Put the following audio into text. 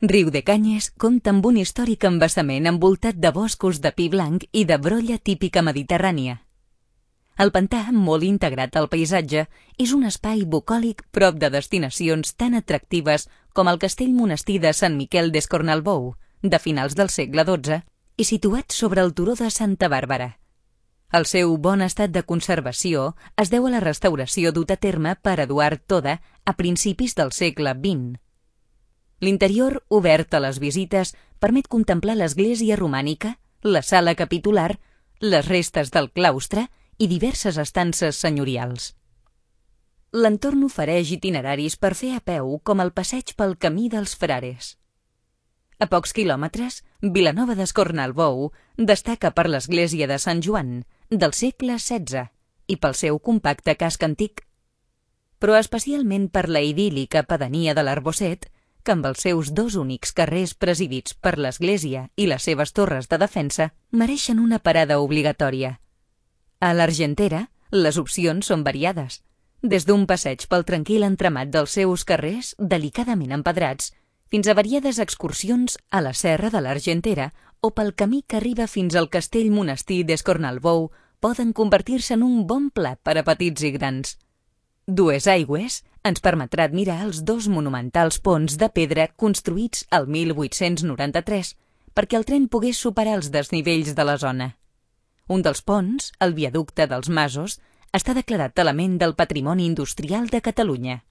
Riu de Canyes compta amb un històric embassament envoltat de boscos de pi blanc i de brolla típica mediterrània. El pantà, molt integrat al paisatge, és un espai bucòlic prop de destinacions tan atractives com el castell monestir de Sant Miquel d'Escornalbou, de finals del segle XII, i situat sobre el turó de Santa Bàrbara. El seu bon estat de conservació es deu a la restauració dut a terme per Eduard Toda a principis del segle XX. L'interior, obert a les visites, permet contemplar l'església romànica, la sala capitular, les restes del claustre i diverses estances senyorials. L'entorn ofereix itineraris per fer a peu com el passeig pel camí dels frares. A pocs quilòmetres, Vilanova d'Escornalbou destaca per l'església de Sant Joan, del segle XVI, i pel seu compacte casc antic, però especialment per la idíl·lica pedania de l'Arbocet, que amb els seus dos únics carrers presidits per l'Església i les seves torres de defensa mereixen una parada obligatòria. A l'Argentera, les opcions són variades, des d'un passeig pel tranquil entramat dels seus carrers, delicadament empedrats, fins a variades excursions a la serra de l'Argentera o pel camí que arriba fins al castell monestir d'Escornalbou poden convertir-se en un bon plat per a petits i grans. Dues aigües ens permetrà admirar els dos monumentals ponts de pedra construïts al 1893 perquè el tren pogués superar els desnivells de la zona. Un dels ponts, el viaducte dels Masos, està declarat element del patrimoni industrial de Catalunya.